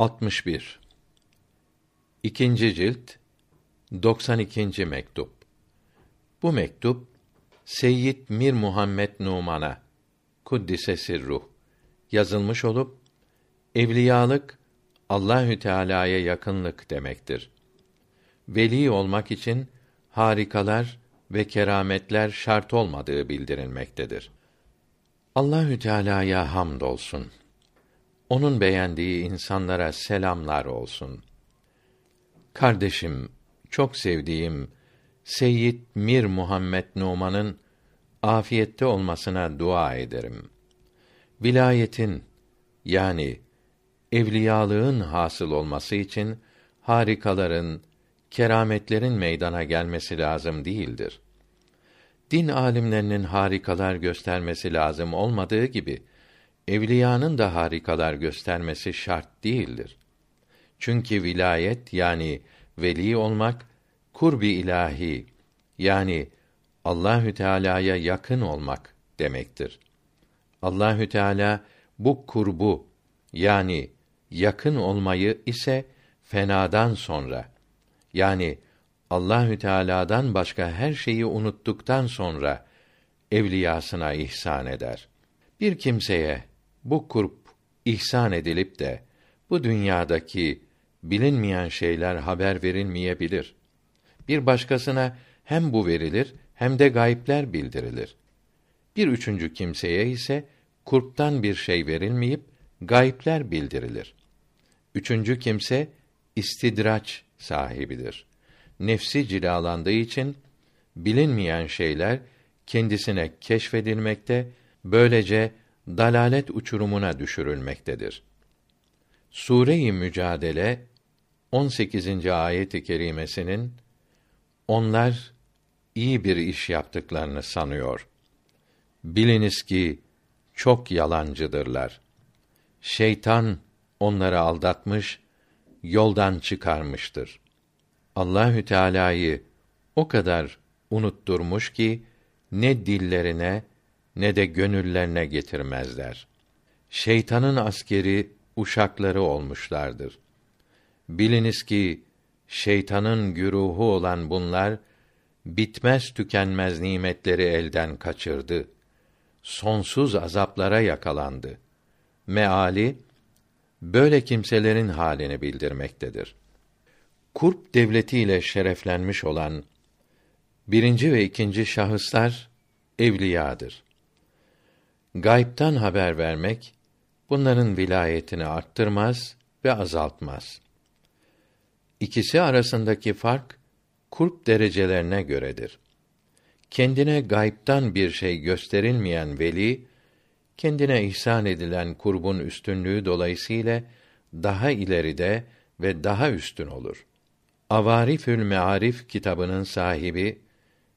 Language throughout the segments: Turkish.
61 İkinci cilt 92. mektup. Bu mektup Seyyid Mir Muhammed Numan'a kuddise sirruh yazılmış olup evliyalık Allahü Teala'ya yakınlık demektir. Veli olmak için harikalar ve kerametler şart olmadığı bildirilmektedir. Allahü Teala'ya hamdolsun. Onun beğendiği insanlara selamlar olsun. Kardeşim, çok sevdiğim Seyyid Mir Muhammed Numan'ın afiyette olmasına dua ederim. Vilayetin yani evliyalığın hasıl olması için harikaların, kerametlerin meydana gelmesi lazım değildir. Din alimlerinin harikalar göstermesi lazım olmadığı gibi evliyanın da harikalar göstermesi şart değildir. Çünkü vilayet yani veli olmak kurbi ilahi yani Allahü Teala'ya yakın olmak demektir. Allahü Teala bu kurbu yani yakın olmayı ise fenadan sonra yani Allahü Teala'dan başka her şeyi unuttuktan sonra evliyasına ihsan eder. Bir kimseye bu kurp ihsan edilip de bu dünyadaki bilinmeyen şeyler haber verilmeyebilir. Bir başkasına hem bu verilir hem de gayipler bildirilir. Bir üçüncü kimseye ise kurptan bir şey verilmeyip gayipler bildirilir. Üçüncü kimse istidraç sahibidir. Nefsi cilalandığı için bilinmeyen şeyler kendisine keşfedilmekte, böylece dalalet uçurumuna düşürülmektedir. Sure-i Mücadele 18. ayet-i kerimesinin onlar iyi bir iş yaptıklarını sanıyor. Biliniz ki çok yalancıdırlar. Şeytan onları aldatmış, yoldan çıkarmıştır. Allahü Teala'yı o kadar unutturmuş ki ne dillerine ne de gönüllerine getirmezler. Şeytanın askeri uşakları olmuşlardır. Biliniz ki şeytanın güruhu olan bunlar bitmez tükenmez nimetleri elden kaçırdı. Sonsuz azaplara yakalandı. Meali böyle kimselerin halini bildirmektedir. Kurp devletiyle şereflenmiş olan birinci ve ikinci şahıslar evliyadır. Gayb'tan haber vermek bunların vilayetini arttırmaz ve azaltmaz. İkisi arasındaki fark kurp derecelerine göredir. Kendine gayb'tan bir şey gösterilmeyen veli kendine ihsan edilen kurbun üstünlüğü dolayısıyla daha ileride ve daha üstün olur. Avarifül Mearif kitabının sahibi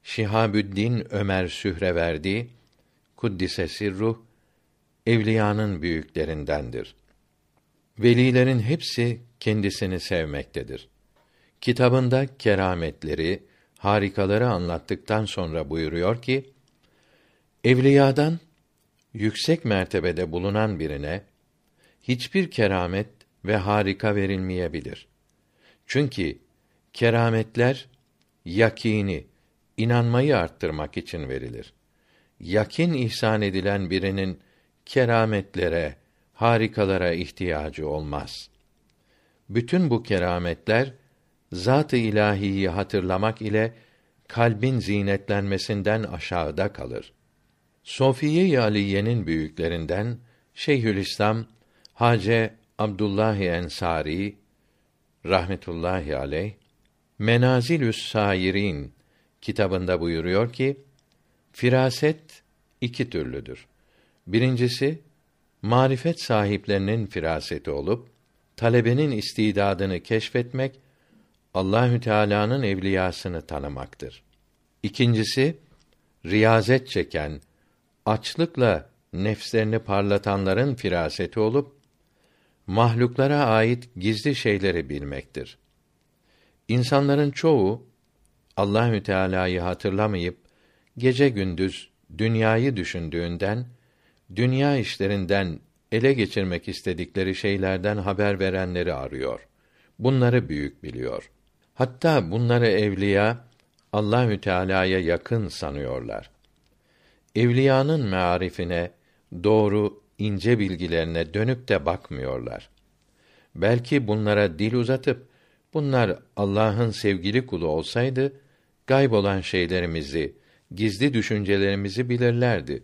Şihabüddin Ömer Sühreverdi kuddise sirruh evliyanın büyüklerindendir. Velilerin hepsi kendisini sevmektedir. Kitabında kerametleri, harikaları anlattıktan sonra buyuruyor ki: Evliyadan yüksek mertebede bulunan birine hiçbir keramet ve harika verilmeyebilir. Çünkü kerametler yakini, inanmayı arttırmak için verilir. Yakin ihsan edilen birinin kerametlere, harikalara ihtiyacı olmaz. Bütün bu kerametler zat-ı ilahiyi hatırlamak ile kalbin zinetlenmesinden aşağıda kalır. Sofiye-i Aliye'nin büyüklerinden Şeyhülislam Hace Abdullah Ensari rahmetullahi aleyh Menazilü's Sairin kitabında buyuruyor ki firaset iki türlüdür. Birincisi marifet sahiplerinin firaseti olup talebenin istidadını keşfetmek Allahü Teala'nın evliyasını tanımaktır. İkincisi riyazet çeken, açlıkla nefslerini parlatanların firaseti olup mahluklara ait gizli şeyleri bilmektir. İnsanların çoğu Allahü Teala'yı hatırlamayıp gece gündüz dünyayı düşündüğünden dünya işlerinden ele geçirmek istedikleri şeylerden haber verenleri arıyor. Bunları büyük biliyor. Hatta bunları evliya Allahü Teala'ya yakın sanıyorlar. Evliyanın mearifine, doğru ince bilgilerine dönüp de bakmıyorlar. Belki bunlara dil uzatıp bunlar Allah'ın sevgili kulu olsaydı gayb olan şeylerimizi, gizli düşüncelerimizi bilirlerdi.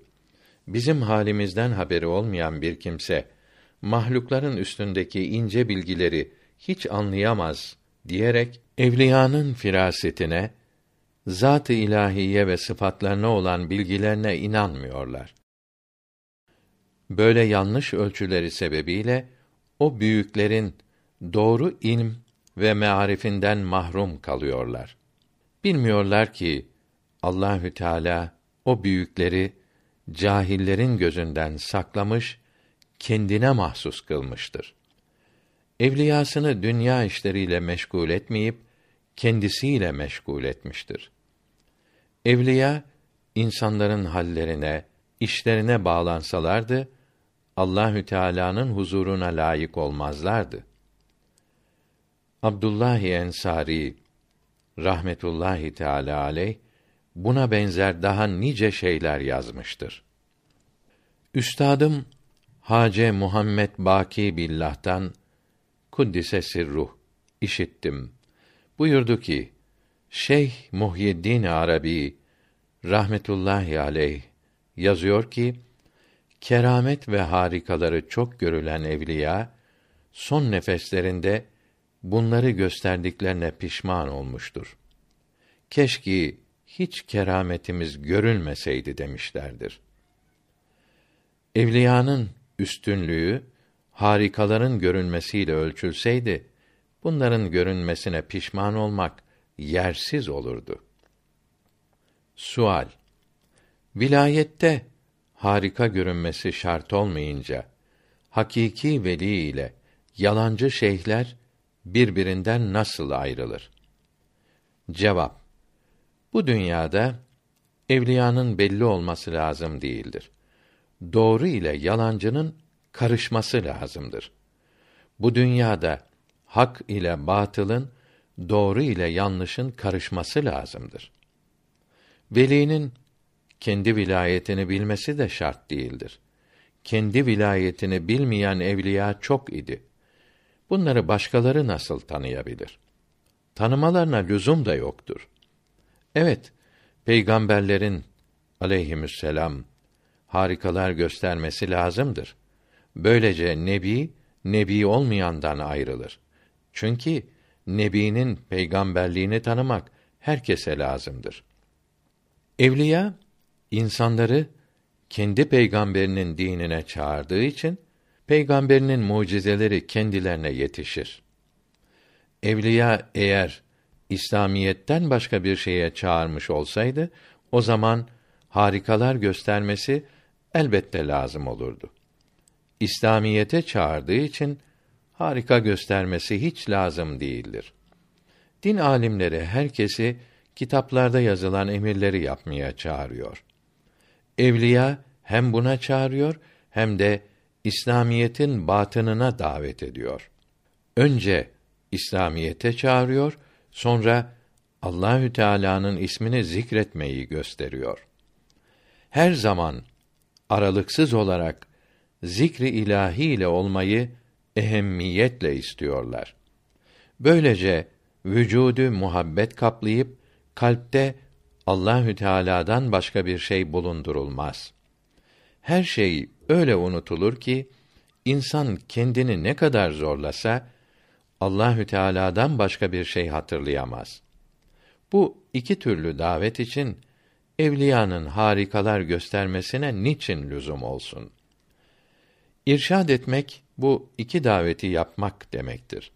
Bizim halimizden haberi olmayan bir kimse mahlukların üstündeki ince bilgileri hiç anlayamaz diyerek evliyanın firasetine, zat-ı ilahiye ve sıfatlarına olan bilgilerine inanmıyorlar. Böyle yanlış ölçüleri sebebiyle o büyüklerin doğru ilm ve mearifinden mahrum kalıyorlar. Bilmiyorlar ki Allahü Teala o büyükleri cahillerin gözünden saklamış, kendine mahsus kılmıştır. Evliyasını dünya işleriyle meşgul etmeyip kendisiyle meşgul etmiştir. Evliya insanların hallerine, işlerine bağlansalardı Allahü Teala'nın huzuruna layık olmazlardı. Abdullah Ensari rahmetullahi teala aleyh buna benzer daha nice şeyler yazmıştır. Üstadım Hace Muhammed Baki Billah'tan kuddise sirruh işittim. Buyurdu ki: Şeyh Muhyiddin Arabi rahmetullahi aleyh yazıyor ki keramet ve harikaları çok görülen evliya son nefeslerinde bunları gösterdiklerine pişman olmuştur. Keşke hiç kerametimiz görülmeseydi demişlerdir. Evliyanın üstünlüğü harikaların görünmesiyle ölçülseydi bunların görünmesine pişman olmak yersiz olurdu. Sual Vilayette harika görünmesi şart olmayınca hakiki veli ile yalancı şeyhler birbirinden nasıl ayrılır? Cevap Bu dünyada evliyanın belli olması lazım değildir. Doğru ile yalancının karışması lazımdır. Bu dünyada hak ile batılın, doğru ile yanlışın karışması lazımdır. Velinin kendi vilayetini bilmesi de şart değildir. Kendi vilayetini bilmeyen evliya çok idi. Bunları başkaları nasıl tanıyabilir? Tanımalarına lüzum da yoktur. Evet, peygamberlerin aleyhisselam harikalar göstermesi lazımdır. Böylece nebi nebi olmayandan ayrılır. Çünkü nebinin peygamberliğini tanımak herkese lazımdır. Evliya insanları kendi peygamberinin dinine çağırdığı için peygamberinin mucizeleri kendilerine yetişir. Evliya eğer İslamiyetten başka bir şeye çağırmış olsaydı o zaman harikalar göstermesi elbette lazım olurdu. İslamiyete çağırdığı için harika göstermesi hiç lazım değildir. Din alimleri herkesi kitaplarda yazılan emirleri yapmaya çağırıyor. Evliya hem buna çağırıyor hem de İslamiyetin batınına davet ediyor. Önce İslamiyete çağırıyor, sonra Allahü Teala'nın ismini zikretmeyi gösteriyor. Her zaman aralıksız olarak zikri ilahi ile olmayı ehemmiyetle istiyorlar. Böylece vücudu muhabbet kaplayıp kalpte Allahü Teala'dan başka bir şey bulundurulmaz. Her şey öyle unutulur ki insan kendini ne kadar zorlasa Allahü Teala'dan başka bir şey hatırlayamaz. Bu iki türlü davet için evliyanın harikalar göstermesine niçin lüzum olsun? İrşad etmek bu iki daveti yapmak demektir.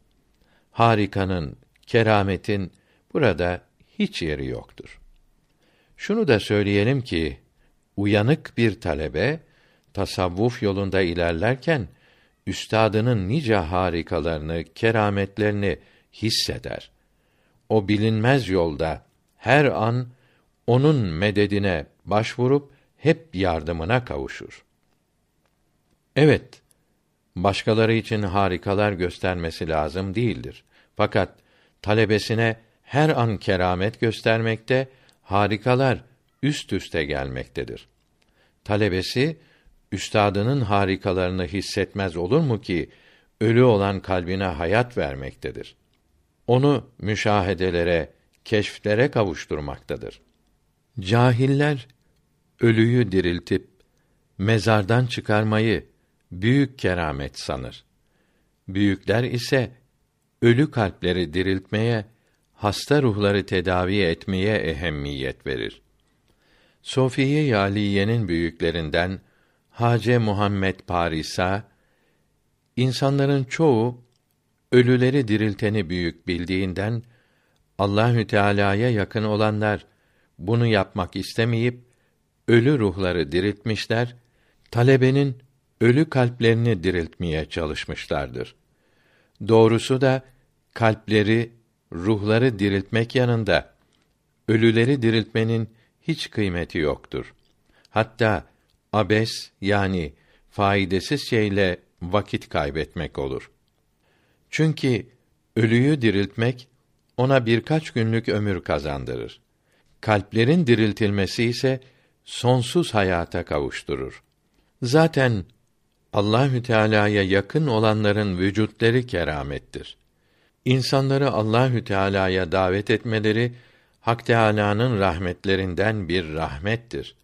Harikanın, kerametin burada hiç yeri yoktur. Şunu da söyleyelim ki uyanık bir talebe tasavvuf yolunda ilerlerken üstadının nice harikalarını, kerametlerini hisseder. O bilinmez yolda her an onun mededine başvurup hep yardımına kavuşur. Evet, başkaları için harikalar göstermesi lazım değildir. Fakat talebesine her an keramet göstermekte, harikalar üst üste gelmektedir. Talebesi üstadının harikalarını hissetmez olur mu ki ölü olan kalbine hayat vermektedir. Onu müşahedelere, keşflere kavuşturmaktadır. Cahiller ölüyü diriltip mezardan çıkarmayı büyük keramet sanır. Büyükler ise ölü kalpleri diriltmeye, hasta ruhları tedavi etmeye ehemmiyet verir. Sofiye Yaliye'nin büyüklerinden Hace Muhammed Parisa insanların çoğu ölüleri dirilteni büyük bildiğinden Allahü Teala'ya yakın olanlar bunu yapmak istemeyip ölü ruhları diriltmişler, talebenin ölü kalplerini diriltmeye çalışmışlardır. Doğrusu da kalpleri, ruhları diriltmek yanında ölüleri diriltmenin hiç kıymeti yoktur. Hatta abes yani faydasız şeyle vakit kaybetmek olur. Çünkü ölüyü diriltmek ona birkaç günlük ömür kazandırır. Kalplerin diriltilmesi ise sonsuz hayata kavuşturur. Zaten Allahü Teala'ya yakın olanların vücutları keramettir. İnsanları Allahü Teala'ya davet etmeleri Hak Teâlâ'nın rahmetlerinden bir rahmettir.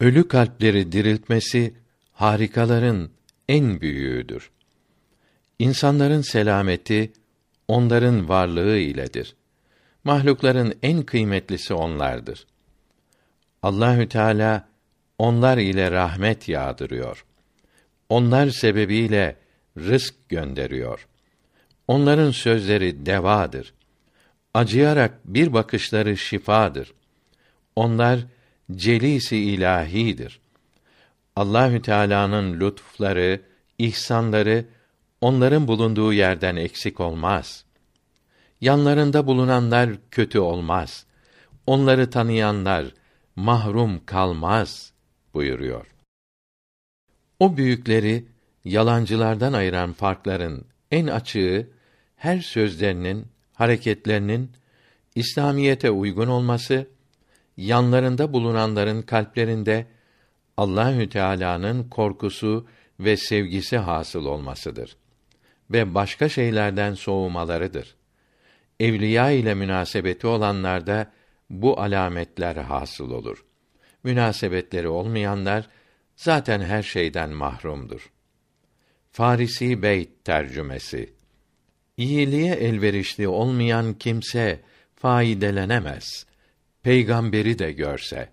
Ölü kalpleri diriltmesi harikaların en büyüğüdür. İnsanların selameti onların varlığı iledir. Mahlukların en kıymetlisi onlardır. Allahü Teala onlar ile rahmet yağdırıyor. Onlar sebebiyle rızk gönderiyor. Onların sözleri devadır. Acıyarak bir bakışları şifadır. Onlar celisi ilahidir. Allahü Teala'nın lütufları, ihsanları onların bulunduğu yerden eksik olmaz. Yanlarında bulunanlar kötü olmaz. Onları tanıyanlar mahrum kalmaz buyuruyor. O büyükleri yalancılardan ayıran farkların en açığı her sözlerinin, hareketlerinin İslamiyete uygun olması, yanlarında bulunanların kalplerinde Allahü Teala'nın korkusu ve sevgisi hasıl olmasıdır ve başka şeylerden soğumalarıdır. Evliya ile münasebeti olanlarda bu alametler hasıl olur. Münasebetleri olmayanlar zaten her şeyden mahrumdur. Farisi Beyt tercümesi İyiliğe elverişli olmayan kimse faydelenemez. Peygamberi de görse.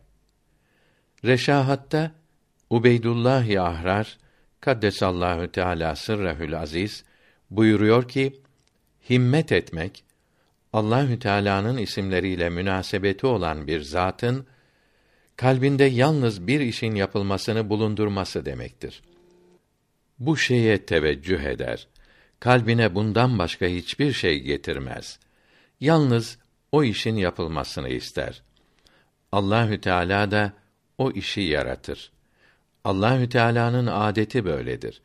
Reşahatta Ubeydullah Ahrar Kaddesallahu Teala sırrehül aziz buyuruyor ki himmet etmek Allahü Teala'nın isimleriyle münasebeti olan bir zatın kalbinde yalnız bir işin yapılmasını bulundurması demektir. Bu şeye teveccüh eder. Kalbine bundan başka hiçbir şey getirmez. Yalnız o işin yapılmasını ister. Allahü Teala da o işi yaratır. Allahü Teala'nın adeti böyledir.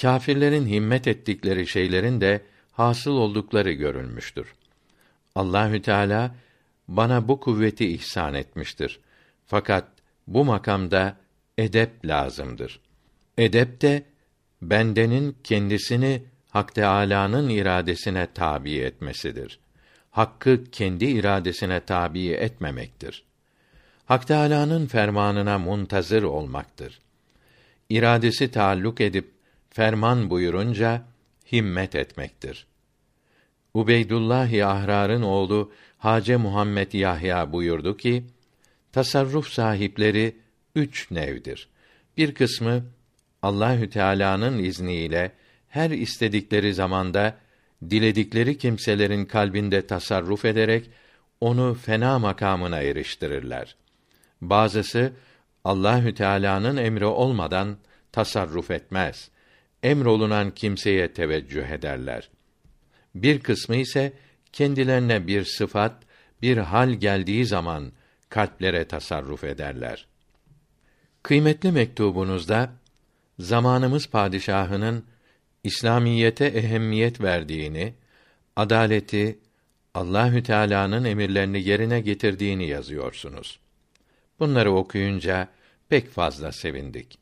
Kâfirlerin himmet ettikleri şeylerin de hasıl oldukları görülmüştür. Allahü Teala bana bu kuvveti ihsan etmiştir. Fakat bu makamda edep lazımdır. Edep de bendenin kendisini Hak Teâlâ'nın iradesine tabi etmesidir. Hakkı kendi iradesine tabi etmemektir. Hak Teâlâ'nın fermanına muntazır olmaktır. İradesi taalluk edip ferman buyurunca himmet etmektir. Ubeydullah Ahrar'ın oğlu Hace Muhammed Yahya buyurdu ki: Tasarruf sahipleri üç nevdir. Bir kısmı Allahü Teala'nın izniyle her istedikleri zamanda diledikleri kimselerin kalbinde tasarruf ederek onu fena makamına eriştirirler. Bazısı Allahü Teala'nın emri olmadan tasarruf etmez. Emrolunan kimseye teveccüh ederler. Bir kısmı ise kendilerine bir sıfat, bir hal geldiği zaman kalplere tasarruf ederler. Kıymetli mektubunuzda zamanımız padişahının İslamiyete ehemmiyet verdiğini, adaleti, Allahü Teala'nın emirlerini yerine getirdiğini yazıyorsunuz. Bunları okuyunca pek fazla sevindik.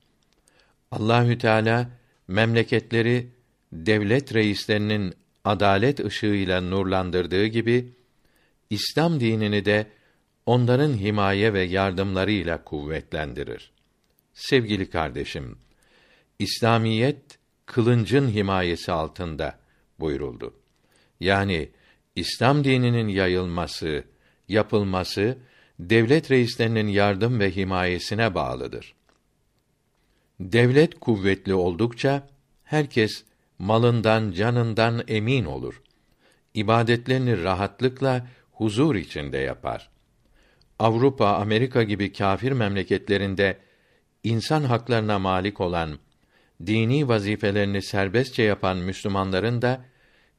Allahü Teala memleketleri devlet reislerinin adalet ışığıyla nurlandırdığı gibi İslam dinini de onların himaye ve yardımlarıyla kuvvetlendirir. Sevgili kardeşim, İslamiyet kılıncın himayesi altında buyuruldu. Yani İslam dininin yayılması, yapılması devlet reislerinin yardım ve himayesine bağlıdır. Devlet kuvvetli oldukça herkes malından, canından emin olur. İbadetlerini rahatlıkla huzur içinde yapar. Avrupa, Amerika gibi kâfir memleketlerinde insan haklarına malik olan, dini vazifelerini serbestçe yapan Müslümanların da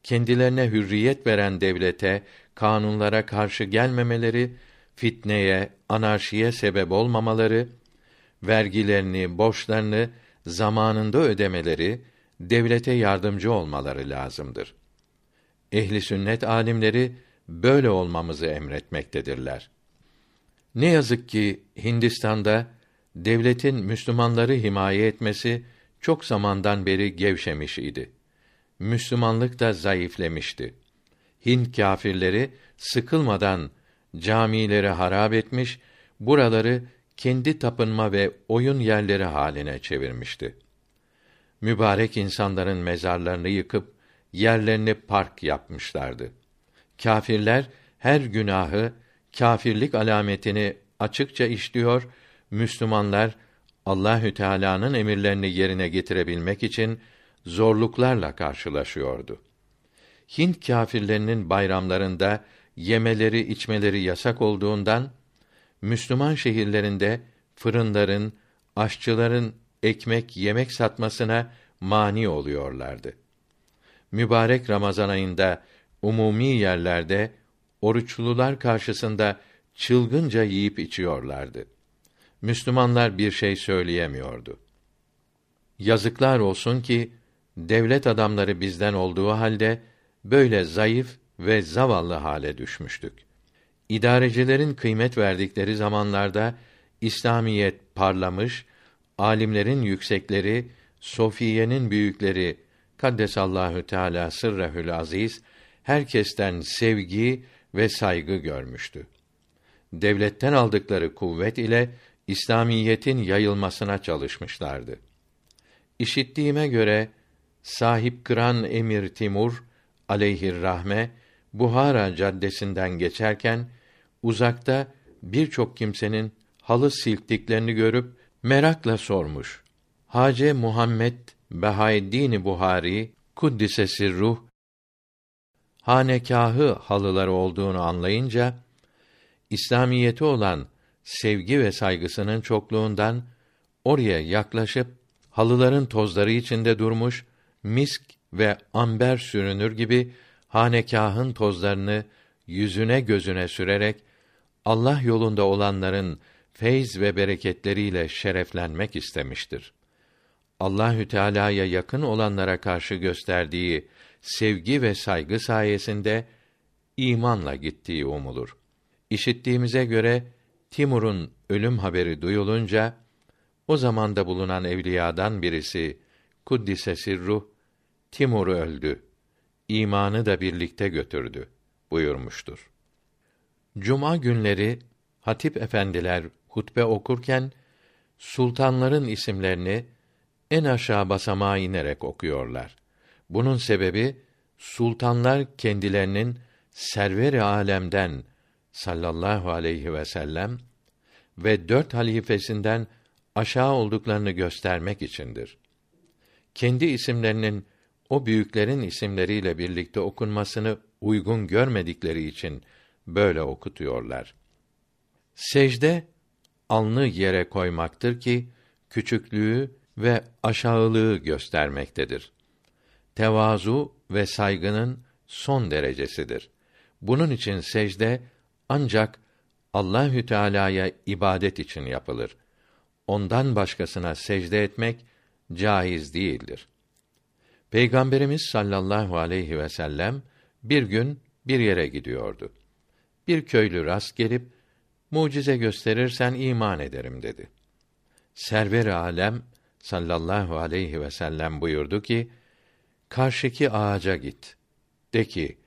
kendilerine hürriyet veren devlete, kanunlara karşı gelmemeleri, fitneye, anarşiye sebep olmamaları, vergilerini, borçlarını zamanında ödemeleri, devlete yardımcı olmaları lazımdır. Ehli sünnet alimleri böyle olmamızı emretmektedirler. Ne yazık ki Hindistan'da devletin Müslümanları himaye etmesi çok zamandan beri gevşemiş idi. Müslümanlık da zayıflemişti. Hint kâfirleri sıkılmadan camileri harap etmiş, buraları kendi tapınma ve oyun yerleri haline çevirmişti. Mübarek insanların mezarlarını yıkıp yerlerini park yapmışlardı. Kâfirler her günahı, kâfirlik alametini açıkça işliyor, Müslümanlar Allahü Teala'nın emirlerini yerine getirebilmek için zorluklarla karşılaşıyordu. Hint kâfirlerinin bayramlarında yemeleri, içmeleri yasak olduğundan Müslüman şehirlerinde fırınların, aşçıların ekmek, yemek satmasına mani oluyorlardı. Mübarek Ramazan ayında umumi yerlerde oruçlular karşısında çılgınca yiyip içiyorlardı. Müslümanlar bir şey söyleyemiyordu. Yazıklar olsun ki devlet adamları bizden olduğu halde böyle zayıf ve zavallı hale düşmüştük. İdarecilerin kıymet verdikleri zamanlarda İslamiyet parlamış, alimlerin yüksekleri, sofiyenin büyükleri Kaddesallahu Teala sırrehül aziz herkesten sevgi ve saygı görmüştü. Devletten aldıkları kuvvet ile İslamiyetin yayılmasına çalışmışlardı. İşittiğime göre sahip kıran Emir Timur aleyhir rahme Buhara caddesinden geçerken uzakta birçok kimsenin halı silktiklerini görüp merakla sormuş. Hace Muhammed Behaeddin Buhari kuddise ruh hanekahı halıları olduğunu anlayınca İslamiyeti olan sevgi ve saygısının çokluğundan oraya yaklaşıp halıların tozları içinde durmuş misk ve amber sürünür gibi hanekahın tozlarını yüzüne gözüne sürerek Allah yolunda olanların feyz ve bereketleriyle şereflenmek istemiştir. Allahü Teala'ya yakın olanlara karşı gösterdiği sevgi ve saygı sayesinde imanla gittiği umulur. İşittiğimize göre Timur'un ölüm haberi duyulunca o zamanda bulunan evliyadan birisi Kuddise Sirruh Timur öldü. İmanı da birlikte götürdü buyurmuştur. Cuma günleri hatip efendiler hutbe okurken sultanların isimlerini en aşağı basamağa inerek okuyorlar. Bunun sebebi sultanlar kendilerinin server-i alemden sallallahu aleyhi ve sellem ve dört halifesinden aşağı olduklarını göstermek içindir. Kendi isimlerinin o büyüklerin isimleriyle birlikte okunmasını uygun görmedikleri için böyle okutuyorlar. Secde alnı yere koymaktır ki küçüklüğü ve aşağılığı göstermektedir. Tevazu ve saygının son derecesidir. Bunun için secde ancak Allahü Teala'ya ibadet için yapılır. Ondan başkasına secde etmek caiz değildir. Peygamberimiz sallallahu aleyhi ve sellem bir gün bir yere gidiyordu. Bir köylü rast gelip mucize gösterirsen iman ederim dedi. Server-i alem sallallahu aleyhi ve sellem buyurdu ki: Karşıki ağaca git. De ki: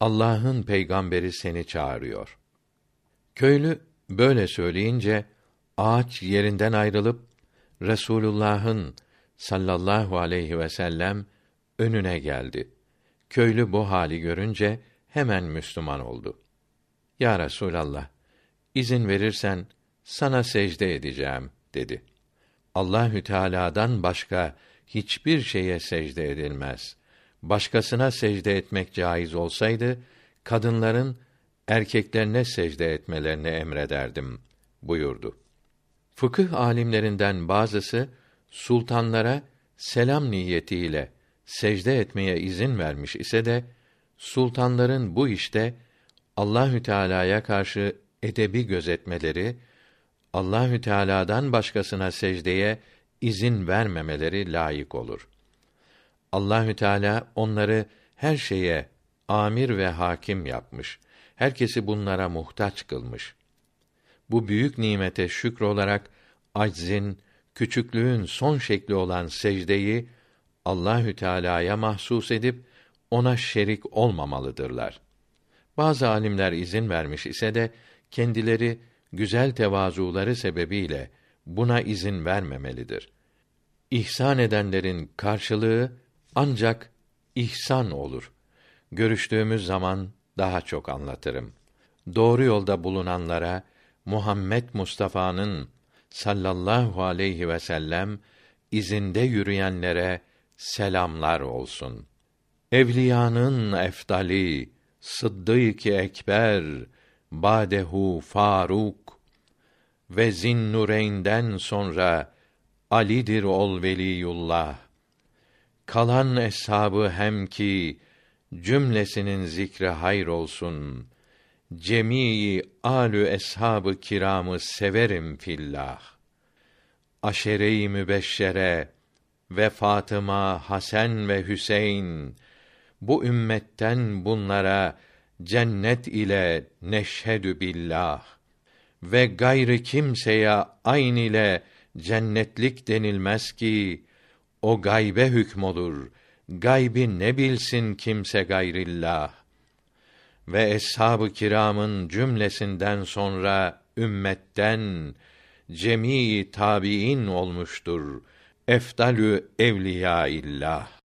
Allah'ın peygamberi seni çağırıyor. Köylü böyle söyleyince ağaç yerinden ayrılıp Resulullah'ın sallallahu aleyhi ve sellem önüne geldi. Köylü bu hali görünce hemen Müslüman oldu. Ya Resulallah, izin verirsen sana secde edeceğim dedi. Allahü Teala'dan başka hiçbir şeye secde edilmez. Başkasına secde etmek caiz olsaydı kadınların erkeklerine secde etmelerini emrederdim buyurdu. Fıkıh alimlerinden bazısı sultanlara selam niyetiyle secde etmeye izin vermiş ise de sultanların bu işte Allahü Teala'ya karşı edebi gözetmeleri, Allahü Teala'dan başkasına secdeye izin vermemeleri layık olur. Allahü Teala onları her şeye amir ve hakim yapmış. Herkesi bunlara muhtaç kılmış. Bu büyük nimete şükür olarak aczin, küçüklüğün son şekli olan secdeyi Allahü Teala'ya mahsus edip ona şerik olmamalıdırlar. Bazı alimler izin vermiş ise de kendileri güzel tevazuları sebebiyle buna izin vermemelidir. İhsan edenlerin karşılığı ancak ihsan olur. Görüştüğümüz zaman daha çok anlatırım. Doğru yolda bulunanlara Muhammed Mustafa'nın sallallahu aleyhi ve sellem izinde yürüyenlere selamlar olsun. Evliyanın eftali Sıddık-ı Ekber Badehu Faruk ve Zinnureyn'den sonra Ali'dir ol veliyullah. Kalan eshabı hem ki cümlesinin zikri hayır olsun. Cemii alü eshabı kiramı severim fillah. Aşere-i mübeşşere ve Fatıma, Hasan ve Hüseyin bu ümmetten bunlara cennet ile neşhedü billah ve gayrı kimseye ayn ile cennetlik denilmez ki o gaybe hükmolur. Gaybi ne bilsin kimse gayrillah. Ve eshab-ı kiramın cümlesinden sonra ümmetten cemii tabiin olmuştur. Efdalü evliya illah.